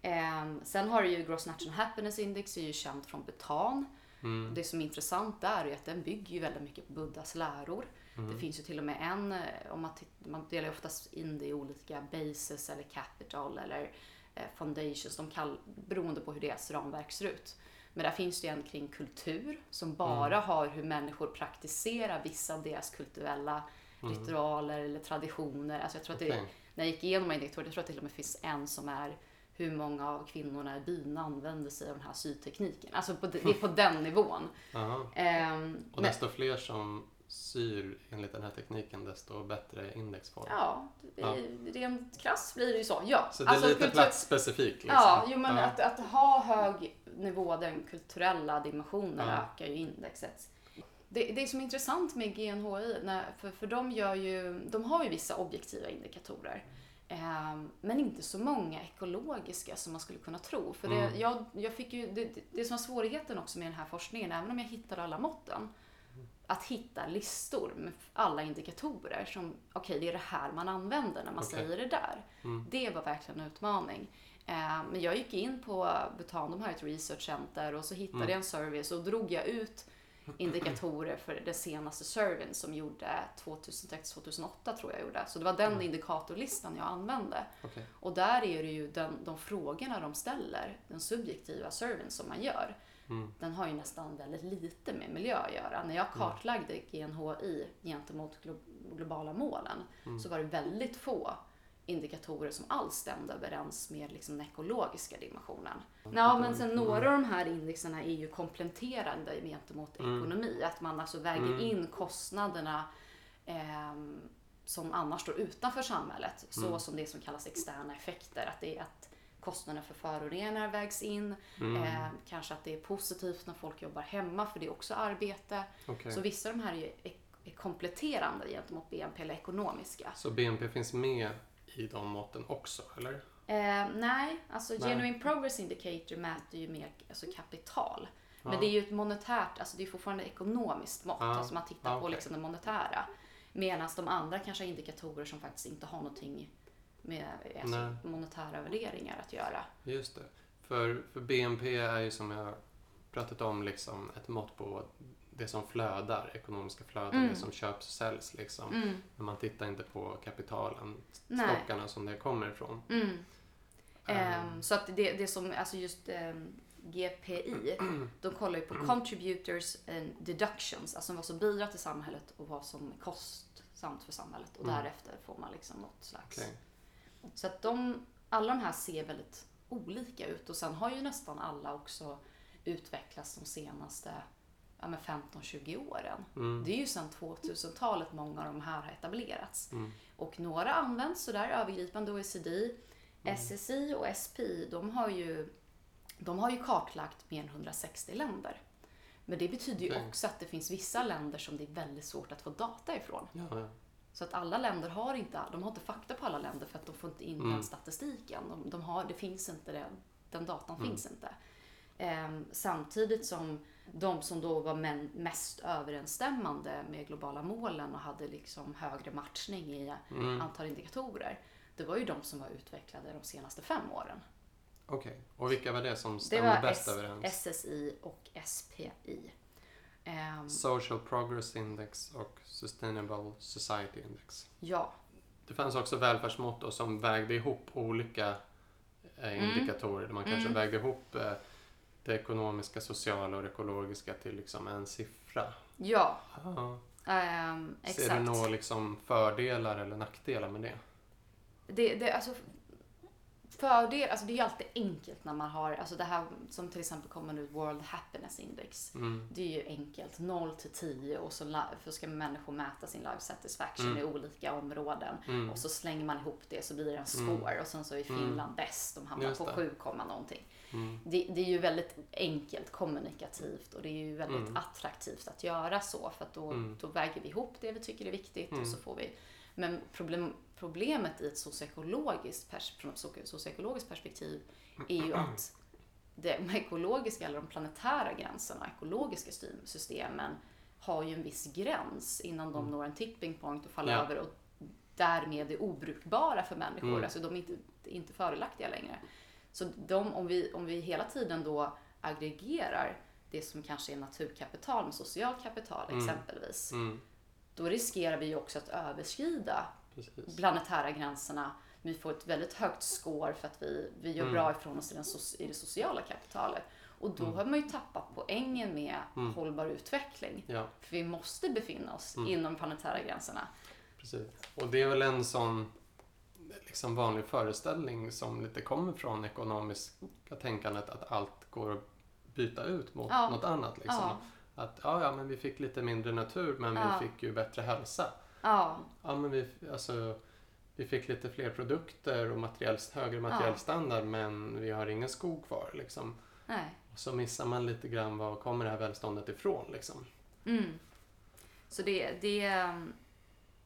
Ehm, sen har du ju Gross National Happiness Index, är ju känt från Bhutan. Mm. Det som är intressant där är att den bygger ju väldigt mycket på Buddhas läror. Mm. Det finns ju till och med en, eh, om man, man delar ju oftast in det i olika bases eller capital eller eh, foundations, de kall, beroende på hur deras ramverk ser ut. Men där finns det en kring kultur som bara Mm. har hur människor praktiserar vissa av deras kulturella ritualer eller traditioner. Alltså jag tror att det. När jag gick igenom min indikator, jag tror att det till och med finns en som är hur många av kvinnorna i byn använder sig av den här sytekniken. Alltså på, det är på den nivån. Ehm, Och men- desto fler som syr enligt den här tekniken desto bättre indexform. Ja, Ja. i- rent krasst blir det ju så. Ja. Så det är Alltså, lite kultur- platsspecifikt liksom. Ja, jo, men Ja. Att, att ha hög nivå, den kulturella dimensionen Ja. ökar ju indexet. Det, det som är intressant med GNHI, när, för, för de, gör ju, de har ju vissa objektiva indikatorer. Ehm, men inte så många ekologiska som man skulle kunna tro. För det, Mm. jag, jag fick ju, det, det, som var svårigheten också med den här forskningen, även om jag hittade alla måtten, att hitta listor med alla indikatorer som, okej det är det här man använder när man Okej. säger det där. Mm. Det var verkligen en utmaning. Eh, Men jag gick in på Bhutan, de har ett research center och så hittade Mm. jag en survey och drog jag ut indikatorer för den senaste surveyn som gjorde 2006-2008 tror jag gjorde. Så det var den Mm. indikatorlistan jag använde. Okej. Och där är det ju den, de frågorna de ställer, den subjektiva surveyn som man gör, Mm. den har ju nästan väldigt lite med miljö att göra. När jag kartlagde GNHI gentemot glo- globala målen Mm. så var det väldigt få indikatorer som alls stämde överens med liksom den ekologiska dimensionen. Ja, men sen några av de här indexerna är ju kompletterande gentemot Mm. ekonomi. Att man alltså väger Mm. in kostnaderna ehm, som annars står utanför samhället. Så Mm. som det som kallas externa effekter. Att det är att kostnaderna för föroreningar vägs in. Mm. Eh, kanske att det är positivt när folk jobbar hemma för det är också arbete. Okej. Så vissa av de här är, är kompletterande gentemot BNP eller ekonomiska. Så BNP finns med i de måtten också, eller? Eh, nej, alltså Nej. Genuine Progress Indicator mäter ju mer alltså kapital. Men Ja. det är ju ett monetärt, alltså det är fortfarande ekonomiskt mått. Ja. Alltså man tittar Ja, på okej. liksom det monetära. Medan de andra kanske har indikatorer som faktiskt inte har någonting med alltså, monetära värderingar att göra. Just det. För, för BNP är ju som jag pratat om liksom ett mått på det som flödar, ekonomiska flöden, Mm. det som köps och säljs liksom. Mm. Men man tittar inte på kapitalen, Nej. stockarna som det kommer ifrån. Mm. Ehm, så att det, det som, alltså just ehm, GPI, de kollar ju på contributors and deductions, alltså vad som bidrar till samhället och vad som är kostsamt för samhället. Och Mm. därefter får man liksom något slags... Okej. Så att de, alla de här ser väldigt olika ut och sen har ju nästan alla också utvecklats de senaste ja, men 15-20 åren. Mm. Det är ju sedan 2000-talet många av de här har etablerats. Mm. Och några används sådär övergripande OECD. Mm. SSI och SPI, de har ju, de har ju kartlagt mer än 160 länder. Men det betyder ju Okej. också att det finns vissa länder som det är väldigt svårt att få data ifrån. Ja, ja. Så att alla länder har inte, de har inte fakta på alla länder för att de får inte in Mm. den statistiken. De, de har, det finns inte den, den datan Mm. finns inte. Ehm, samtidigt som de som då var men, mest överensstämmande med globala målen och hade liksom högre matchning i Mm. antal indikatorer, det var ju de som var utvecklade de senaste fem åren. Okej. Och vilka var det som Det stämde var bäst S- överens? SSI och SPI. Ehm, Social Progress Index och Sustainable Society Index. ja, Det fanns också välfärdsmått som vägde ihop olika eh, Mm. indikatorer. Där man kanske Mm. vägde ihop eh, det ekonomiska, sociala och ekologiska till liksom en siffra. ja, Ja. ehm, Ser exakt. du några liksom fördelar eller nackdelar med det? Det, det, alltså, fördel, alltså det är ju alltid enkelt när man har, alltså det här som till exempel kommer nu, World Happiness Index. Mm. Det är ju enkelt, 0 till 10 och så ska människor mäta sin life satisfaction Mm. i olika områden. Mm. Och så slänger man ihop det så blir det en Mm. score och sen så är Mm. Finland bäst, de hamnar på det. 7, komma någonting. Mm. Det, det är ju väldigt enkelt kommunikativt och det är ju väldigt attraktivt att göra så för att då, då väger vi ihop det vi tycker är viktigt och så får vi men problem, problemet i ett socioekologiskt, pers, perspektiv är ju att de ekologiska eller de planetära gränserna, ekologiska systemen har ju en viss gräns innan de Mm. når en tipping point och faller Ja. över och därmed är obrukbara för människor. Mm. Alltså de är inte, inte fördelaktiga längre. Så de, om, vi, om vi hela tiden då aggregerar det som kanske är naturkapital med socialt kapital Mm. exempelvis, Mm. då riskerar vi ju också att överskrida Precis. planetära gränserna. Vi får ett väldigt högt score för att vi, vi gör Mm. bra ifrån oss i, den, i det sociala kapitalet. Och då Mm. har man ju tappat poängen med Mm. hållbar utveckling. Ja, För vi måste befinna oss Mm. inom planetära gränserna. precis. Och det är väl en sån liksom vanlig föreställning som lite kommer från ekonomiska tänkandet att allt går att byta ut mot Ja. något annat. Liksom. Ja, Att ja, ja, men vi fick lite mindre natur men vi fick ju bättre hälsa. Ja, Ja, men vi, alltså, vi fick lite fler produkter och materiell, högre materiell standard men vi har ingen skog kvar. Liksom. nej. Och så missar man lite grann var kommer det här välståndet ifrån. Liksom. Mm. Så det, det,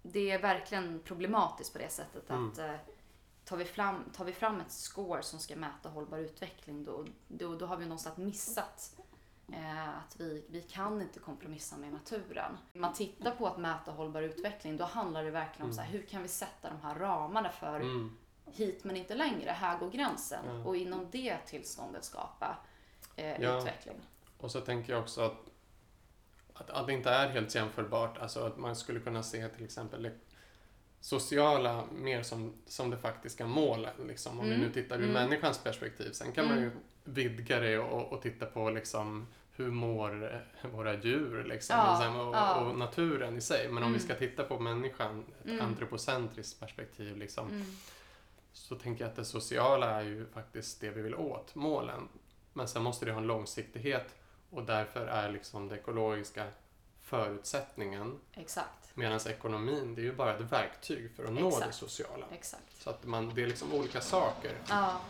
det är verkligen problematiskt på det sättet Mm. att eh, tar, vi fram, tar vi fram ett score som ska mäta hållbar utveckling då, då, då har vi någonstans missat att vi, vi kan inte kompromissa med naturen. När man tittar på att mäta hållbar utveckling då handlar det verkligen om så här, hur kan vi sätta de här ramarna för Mm. hit men inte längre, här går gränsen Ja. och inom det tillståndet skapa eh, Ja. utveckling. Och så tänker jag också att, att, att det inte är helt jämförbart. Alltså att man skulle kunna se till exempel det sociala mer som, som det faktiska målet. Liksom. Om vi Mm. nu tittar ur Mm. människans perspektiv. Sen kan man ju Mm. Vidga det och, och titta på liksom hur mår våra djur liksom, Ja, och, sen, och, ja. och naturen i sig. Men om vi Mm. ska titta på människan, ett Mm. antropocentriskt perspektiv, liksom, Mm. så tänker jag att det sociala är ju faktiskt det vi vill åt, målen. Men sen måste det ha en långsiktighet och därför är liksom det ekologiska förutsättningen Exakt, medan ekonomin, det är ju bara ett verktyg för att nå det Exakt. sociala. exakt. Så att man, det är liksom olika saker. Ja.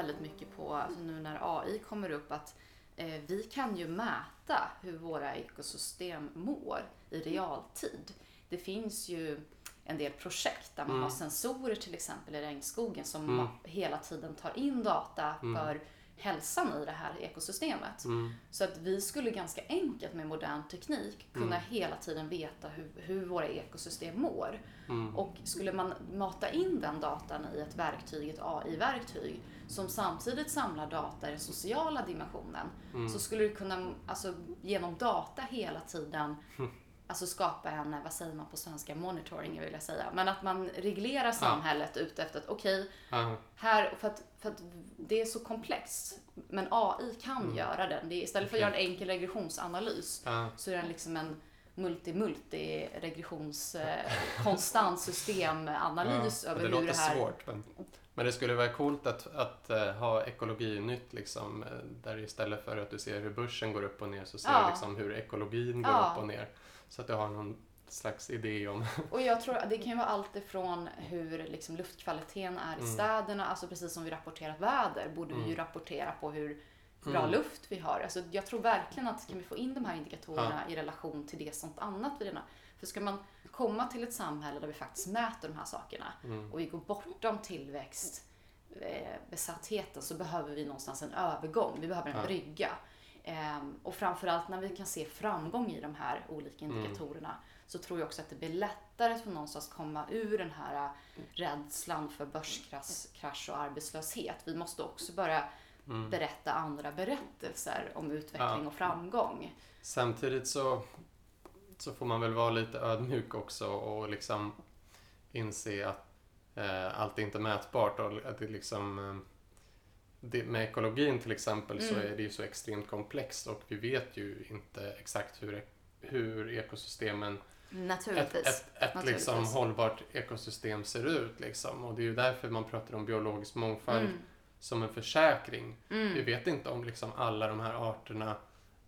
Väldigt mycket på, alltså nu när AI kommer upp, att eh, vi kan ju mäta hur våra ekosystem mår i realtid. Det finns ju en del projekt där man Mm. har sensorer till exempel i regnskogen som Mm. hela tiden tar in data Mm. för hälsan i det här ekosystemet. Mm. Så att vi skulle ganska enkelt med modern teknik kunna Mm. hela tiden veta hur, hur våra ekosystem mår. Mm. Och skulle man mata in den datan i ett verktyg, ett AI-verktyg, som samtidigt samlar data i den sociala dimensionen, Mm. så skulle det kunna, alltså genom data hela tiden, alltså skapa en, vad säger man på svenska, monitoring vill jag säga, men att man reglerar samhället ut efter att okej, Ja. här, för att, för att det är så komplext. Men AI kan Mm. göra den. Det är, istället för att göra en enkel regressionsanalys Ja. så är den liksom en multi-multi-regressions eh, konstant systemanalys Ja, över det hur låter det här... svårt. Men, men det skulle vara coolt att, att eh, ha ekologi nytt liksom, eh, där istället för att du ser hur börsen går upp och ner så ser Ja. du liksom hur ekologin går Ja. upp och ner. Så att du har någon slags idé om. Och jag tror att det kan ju vara allt ifrån hur liksom luftkvaliteten är i Mm. städerna, alltså precis som vi rapporterar väder, borde vi ju Mm. rapportera på hur bra Mm. luft vi har. Alltså jag tror verkligen att kan vi få in de här indikatorerna i relation till det sånt annat vi redan För ska man komma till ett samhälle där vi faktiskt mäter de här sakerna Mm. och vi går bortom tillväxt eh, besattheten så behöver vi någonstans en övergång. Vi behöver en Ja. brygga. Ehm, och framförallt när vi kan se framgång i de här olika Mm. indikatorerna så tror jag också att det blir lättare att någonstans komma ur den här äh, rädslan för börskrasch krasch och arbetslöshet. Vi måste också börja Mm. berätta andra berättelser om utveckling Ja. och framgång. Samtidigt så, så får man väl vara lite ödmjuk också och liksom inse att eh, allt är inte mätbart och att det liksom eh, det, med ekologin till exempel så Mm. är det ju så extremt komplext och vi vet ju inte exakt hur, hur ekosystemen ett, Naturligtvis. ett, ett liksom Naturligtvis. hållbart ekosystem ser ut liksom. och det är ju därför man pratar om biologisk mångfald Mm. som en försäkring vi Mm. vet inte om liksom alla de här arterna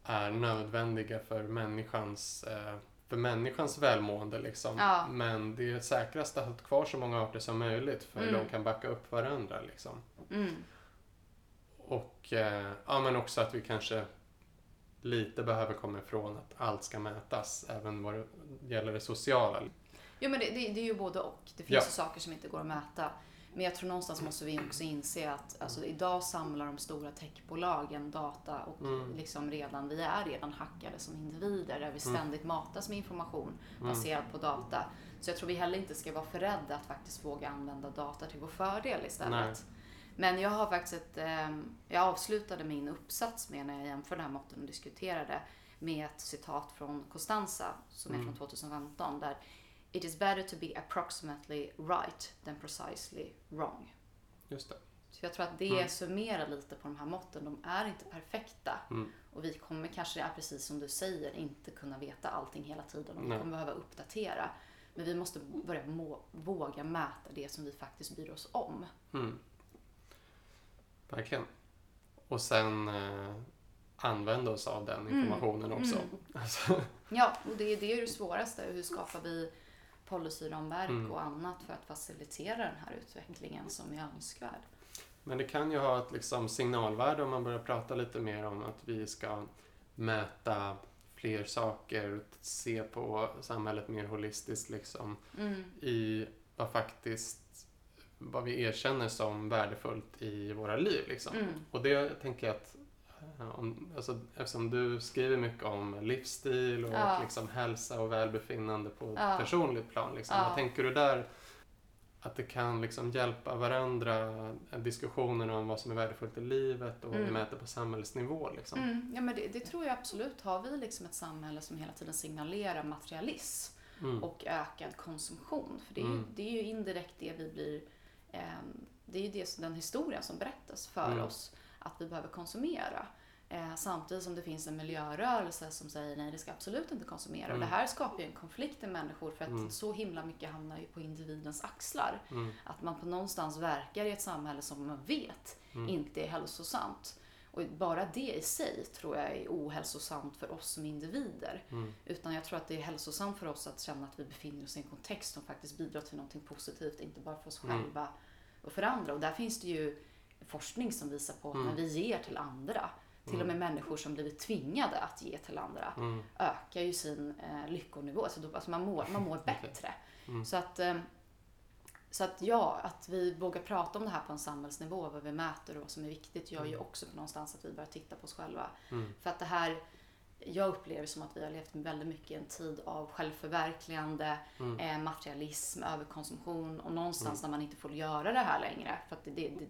är nödvändiga för människans, eh, för människans välmående. Liksom. Ja. Men det är säkrast att ha kvar så många arter som möjligt för Mm. de kan backa upp varandra. Liksom. Mm. Och eh, ja, men också att vi kanske lite behöver komma ifrån att allt ska mätas, även vad det gäller det sociala. Jo men det, det, det är ju både och. Det finns Ja. ju saker som inte går att mäta. Men jag tror någonstans måste vi också inse att alltså, idag samlar de stora techbolagen data och Mm. liksom redan, vi är redan hackade som individer där vi Mm. ständigt matas med information Mm. baserad på data. Så jag tror vi heller inte ska vara för rädda att faktiskt våga använda data till vår fördel istället. Men jag har faktiskt ett, ehm, jag avslutade min uppsats med när jag jämförde de här måtten och diskuterade med ett citat från Costanza som är Mm. från 2015 där It is better to be approximately right than precisely wrong. Just det. Så jag tror att det Mm. summerar lite på de här måtten. De är inte perfekta. Mm. Och vi kommer kanske, ja, precis som du säger, inte kunna veta allting hela tiden. Och vi kommer behöva uppdatera. Men vi måste börja må, våga mäta det som vi faktiskt bryr oss om. Mm. Verkligen. Och sen eh, använda oss av den Mm. informationen också. Mm. Alltså, Ja, och det, det är det svåraste. Hur skapar vi policyramverk Mm. och annat för att facilitera den här utvecklingen som är önskvärd? Men det kan ju ha ett liksom signalvärde om man börjar prata lite mer om att vi ska mäta fler saker, se på samhället mer holistiskt liksom, Mm. i vad faktiskt vad vi erkänner som värdefullt i våra liv. Liksom. Mm. Och det tänker jag att eh, om, alltså, eftersom du skriver mycket om livsstil och Ja. liksom, hälsa och välbefinnande på Ja. personligt plan. Liksom. Ja. Vad tänker du där? Att det kan liksom hjälpa varandra, eh, diskussionen om vad som är värdefullt i livet och vad vi Mm. mäter på samhällsnivå. Liksom. Mm. Ja, men det, det tror jag absolut. Har vi liksom ett samhälle som hela tiden signalerar materialism Mm. och ökad konsumtion. För det är, ju, Mm. det är ju indirekt det vi blir... ehm, det är ju det, den historien som berättas för Mm. oss att vi behöver konsumera. Eh, samtidigt som det finns en miljörörelse som säger nej, det ska absolut inte konsumera. Mm. Och det här skapar ju en konflikt i människor för att Mm. så himla mycket hamnar ju på individens axlar. Mm. Att man på någonstans verkar i ett samhälle som man vet Mm. inte är hälsosamt. Och bara det i sig tror jag är ohälsosamt för oss som individer. Mm. Utan jag tror att det är hälsosamt för oss att känna att vi befinner oss i en kontext som faktiskt bidrar till någonting positivt, inte bara för oss Mm. själva och för andra. Och där finns det ju forskning som visar på att Mm. när vi ger till andra, till och med människor som blivit tvingade att ge till andra, Mm. ökar ju sin eh, lyckonivå. Alltså, då, alltså man, mår, man mår bättre. Mm. Så att eh, så att ja, att vi vågar prata om det här på en samhällsnivå, vad vi mäter och vad som är viktigt, gör ju Mm. också på någonstans att vi börjar titta på oss själva. Mm. För att det här, jag upplever som att vi har levt väldigt mycket i en tid av självförverkligande, Mm. eh, materialism, överkonsumtion och någonstans när man inte får göra det här längre för att det, det, det,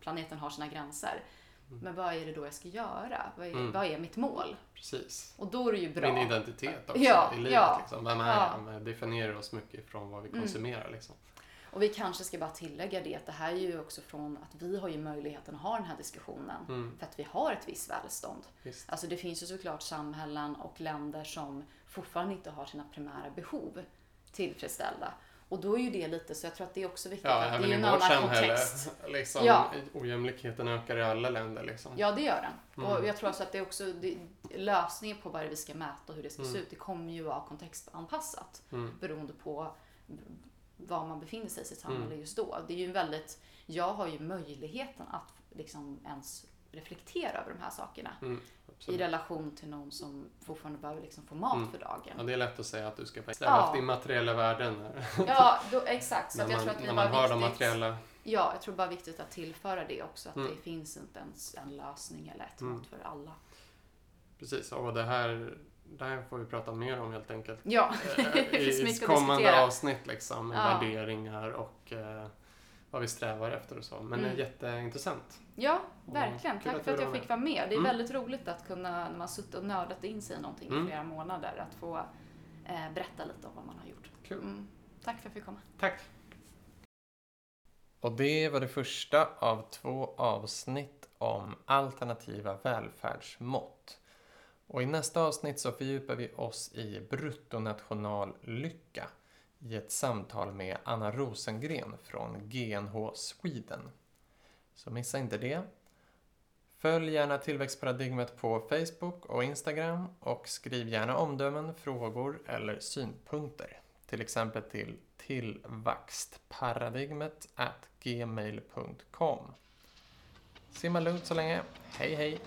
planeten har sina gränser. Mm. Men vad är det då jag ska göra? Vad är, Mm. vad är mitt mål? Precis. Och då är det ju bra. Min identitet också Ja, i livet. ja. Liksom. Vem är Ja. jag? Definierar oss mycket från vad vi Mm. konsumerar. Liksom. Och vi kanske ska bara tillägga det att det här är ju också från att vi har ju möjligheten att ha den här diskussionen. Mm. För att vi har ett visst välstånd. Visst. Alltså det finns ju såklart samhällen och länder som fortfarande inte har sina primära behov tillfredsställda. Och då är ju det lite så jag tror att det är också viktigt Ja, att det även är i en vårt annan samhälle. kontext. Liksom, Ja. Ojämlikheten ökar i alla länder. Liksom. Ja, det gör den. Mm. Och jag tror alltså att det är också det, lösningen på vad det vi ska mäta och hur det ska se Mm. ut. Det kommer ju vara kontextanpassat Mm. beroende på var man befinner sig i sitt samhälle Mm. just då. Det är ju väldigt, jag har ju möjligheten att liksom ens reflektera över de här sakerna Mm. i relation till någon som fortfarande behöver liksom få mat Mm. för Ja, dagen. det är lätt att säga att du ska sträva Ja. efter materiella värden. Ja, då, exakt. Så jag man, tror att det när är man bara har de viktigt. materiella... Ja, jag tror bara viktigt att tillföra det också. Att Mm. det finns inte ens en lösning eller ett Mm. mat för alla. Precis, och det här, det här får vi prata mer om helt enkelt. Ja, Eh, det finns I kommande avsnitt liksom, med Ja. värderingar och eh, vad vi strävar efter och så. Men det är Mm. jätteintressant. Ja, verkligen. Tack för att jag fick vara med. Det är Mm. väldigt roligt att kunna, när man suttit och nördat in sig i någonting Mm. i flera månader, att få eh, berätta lite om vad man har gjort. Kul. Mm. Tack för att jag fick komma. Tack! Och det var det första av två avsnitt om alternativa välfärdsmått. Och i nästa avsnitt så fördjupar vi oss i bruttonationallycka i ett samtal med Anna Rosengren från GNH Sweden. Så missa inte det. Följ gärna Tillväxtparadigmet på Facebook och Instagram och skriv gärna omdömen, frågor eller synpunkter. Till exempel till tillvaxtparadigmet at gmail.com. Simma lugnt så länge. Hej hej!